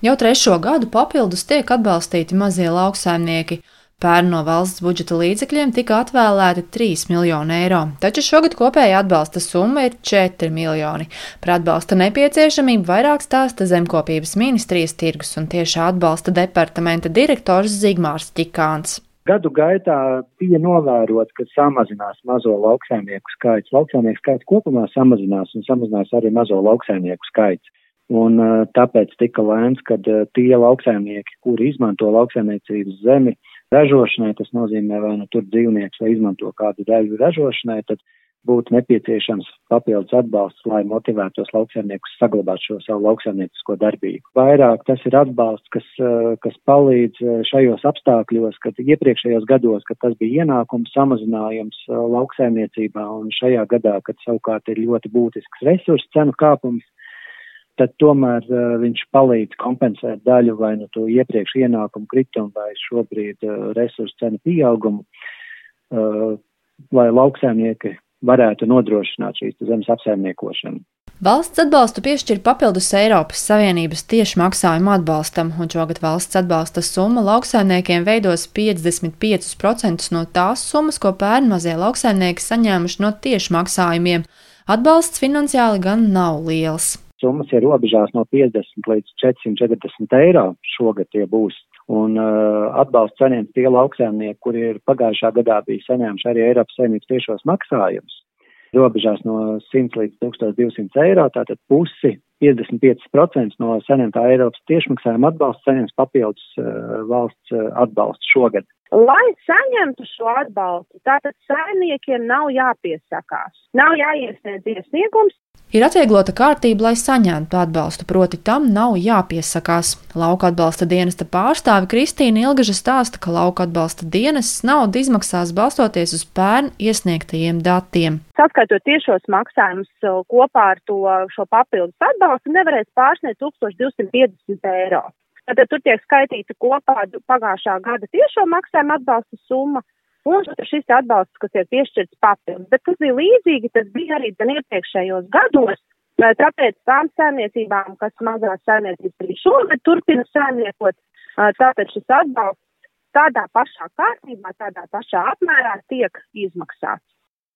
Jau trešo gadu papildus tiek atbalstīti mazie lauksaimnieki. Pērn no valsts budžeta līdzekļiem tika atvēlēti 3 miljoni eiro, taču šogad kopēja atbalsta summa ir 4 miljoni. Par atbalsta nepieciešamību vairāk stāsta Zemkopības ministrijas tirgus un tiešā atbalsta departamenta direktors Zigmārs Čikāns. Gadu gaitā bija novērots, ka samazinās mazo lauksaimnieku skaits. Lauksaimnieku skaits kopumā samazinās un samazinās arī mazo lauksaimnieku skaits. Un tāpēc tika lēmts, ka tie lauksaimnieki, kuri izmanto lauksaimniecības zemi ražošanai, tas nozīmē vai nu tur dzīvnieks vai izmanto kādu daļu ražošanai, tad būtu nepieciešams papildus atbalsts, lai motivētos lauksaimniekus saglabāt šo savu lauksaimniecisko darbību. Vairāk tas ir atbalsts, kas, kas palīdz šajos apstākļos, kad iepriekšējos gados, kad tas bija ienākums samazinājums lauksaimniecībā un šajā gadā, kad savukārt ir ļoti būtisks resursu cenu kāpums, tad tomēr uh, viņš palīdz kompensēt daļu vai nu to iepriekš ienākumu kritumu vai šobrīd uh, resursu cenu pieaugumu, uh, lai lauksēmnieki varētu nodrošināt šīs zemes apsaimniekošanu. Valsts atbalstu piešķir papildus Eiropas Savienības tieši maksājumu atbalstam, un šogad valsts atbalsta summa lauksaimniekiem veidos 55% no tās summas, ko pērn mazie lauksaimnieki saņēmuši no tieši maksājumiem. Atbalsts finansiāli gan nav liels summas ir robežās no 50 līdz 440 eiro šogad tie būs. Un uh, atbalsts saņems tie lauksēmnieki, kuri ir pagājušā gadā bija saņēmuši arī Eiropas saimnības tiešos maksājumus. Robežās no 100 līdz 1200 eiro, tātad pusi 55% no saņemtā Eiropas tiešmaksājuma atbalsta saņems papildus uh, valsts uh, atbalstu šogad. Lai saņemtu šo atbalstu, tātad saimniekiem nav jāpiesakās, nav jāiesniedz iesniegums, Ir atvieglota kārtība, lai saņemtu atbalstu, proti tam nav jāpiesakās. Lauka atbalsta dienesta pārstāve Kristīna Ilgaža stāsta, ka lauka atbalsta dienests naudu izmaksās balstoties uz pērn iesniegtajiem datiem. Saskaitot tiešos maksājumus uh, kopā ar to, šo papildus atbalstu, nevarēs pārsniegt 1250 eiro. Tad tur tiek skaitīta kopā pagājušā gada tiešo maksājumu atbalsta summa Un šis atbalsts, kas ir piešķirts papildus, bet kas bija līdzīgi, tas bija arī gan iepriekšējos gados, tāpēc tām saimniecībām, kas mazās saimniecības arī šogad turpina saimniekot, tāpēc šis atbalsts tādā pašā kārtībā, tādā pašā apmērā tiek izmaksāts.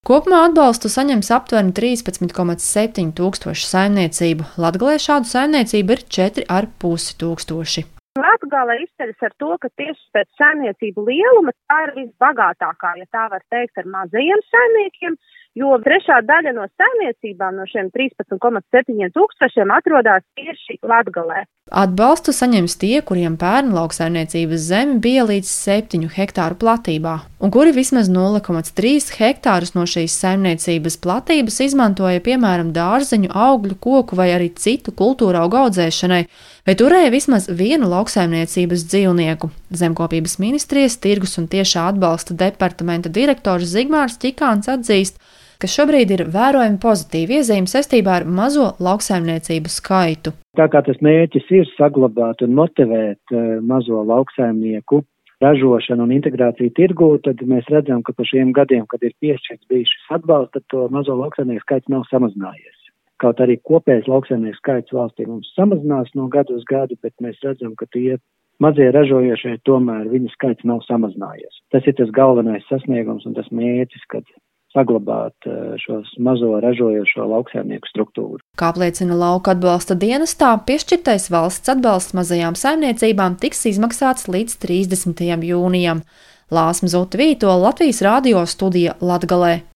Kopumā atbalstu saņems aptuveni 13,7 tūkstoši saimniecību. Latgalē šādu saimniecību ir 4,5 tūkstoši. Latgale izceļas ar to, ka tieši pēc saimniecību lieluma tā ir visbagātākā, ja tā var teikt, ar mazajiem saimniekiem, jo trešā daļa no saimniecībām no šiem 13,7 tūkstošiem atrodas tieši Latgalē. Atbalstu saņems tie, kuriem pērn lauksaimniecības zeme bija līdz 7 hektāru platībā, un kuri vismaz 0,3 hektārus no šīs saimniecības platības izmantoja piemēram dārzeņu, augļu, koku vai arī citu kultūra auga audzēšanai, vai turēja vismaz vienu lauksaimniecības dzīvnieku. Zemkopības ministrijas tirgus un tiešā atbalsta departamenta direktors Zigmārs Čikāns atzīst, ka šobrīd ir vērojami pozitīvi iezīme saistībā ar mazo lauksaimniecību skaitu. Tā kā tas mērķis ir saglabāt un motivēt uh, mazo lauksaimnieku ražošanu un integrāciju tirgū, tad mēs redzam, ka pa šiem gadiem, kad ir piešķirts bijis šis atbalsts, tad to mazo lauksaimnieku skaits nav samazinājies. Kaut arī kopējais lauksaimnieku skaits valstī mums samazinās no gadu uz gadu, bet mēs redzam, ka tie mazie ražojošie tomēr viņa skaits nav samazinājies. Tas ir tas galvenais sasniegums un tas mērķis, kad saglabāt eh, šos mazo ražojošo lauksēmnieku struktūru. Kā apliecina lauka atbalsta dienestā, piešķirtais valsts atbalsts mazajām saimniecībām tiks izmaksāts līdz 30. jūnijam. Lāsma Zutvīto Latvijas radio studija Latgalē.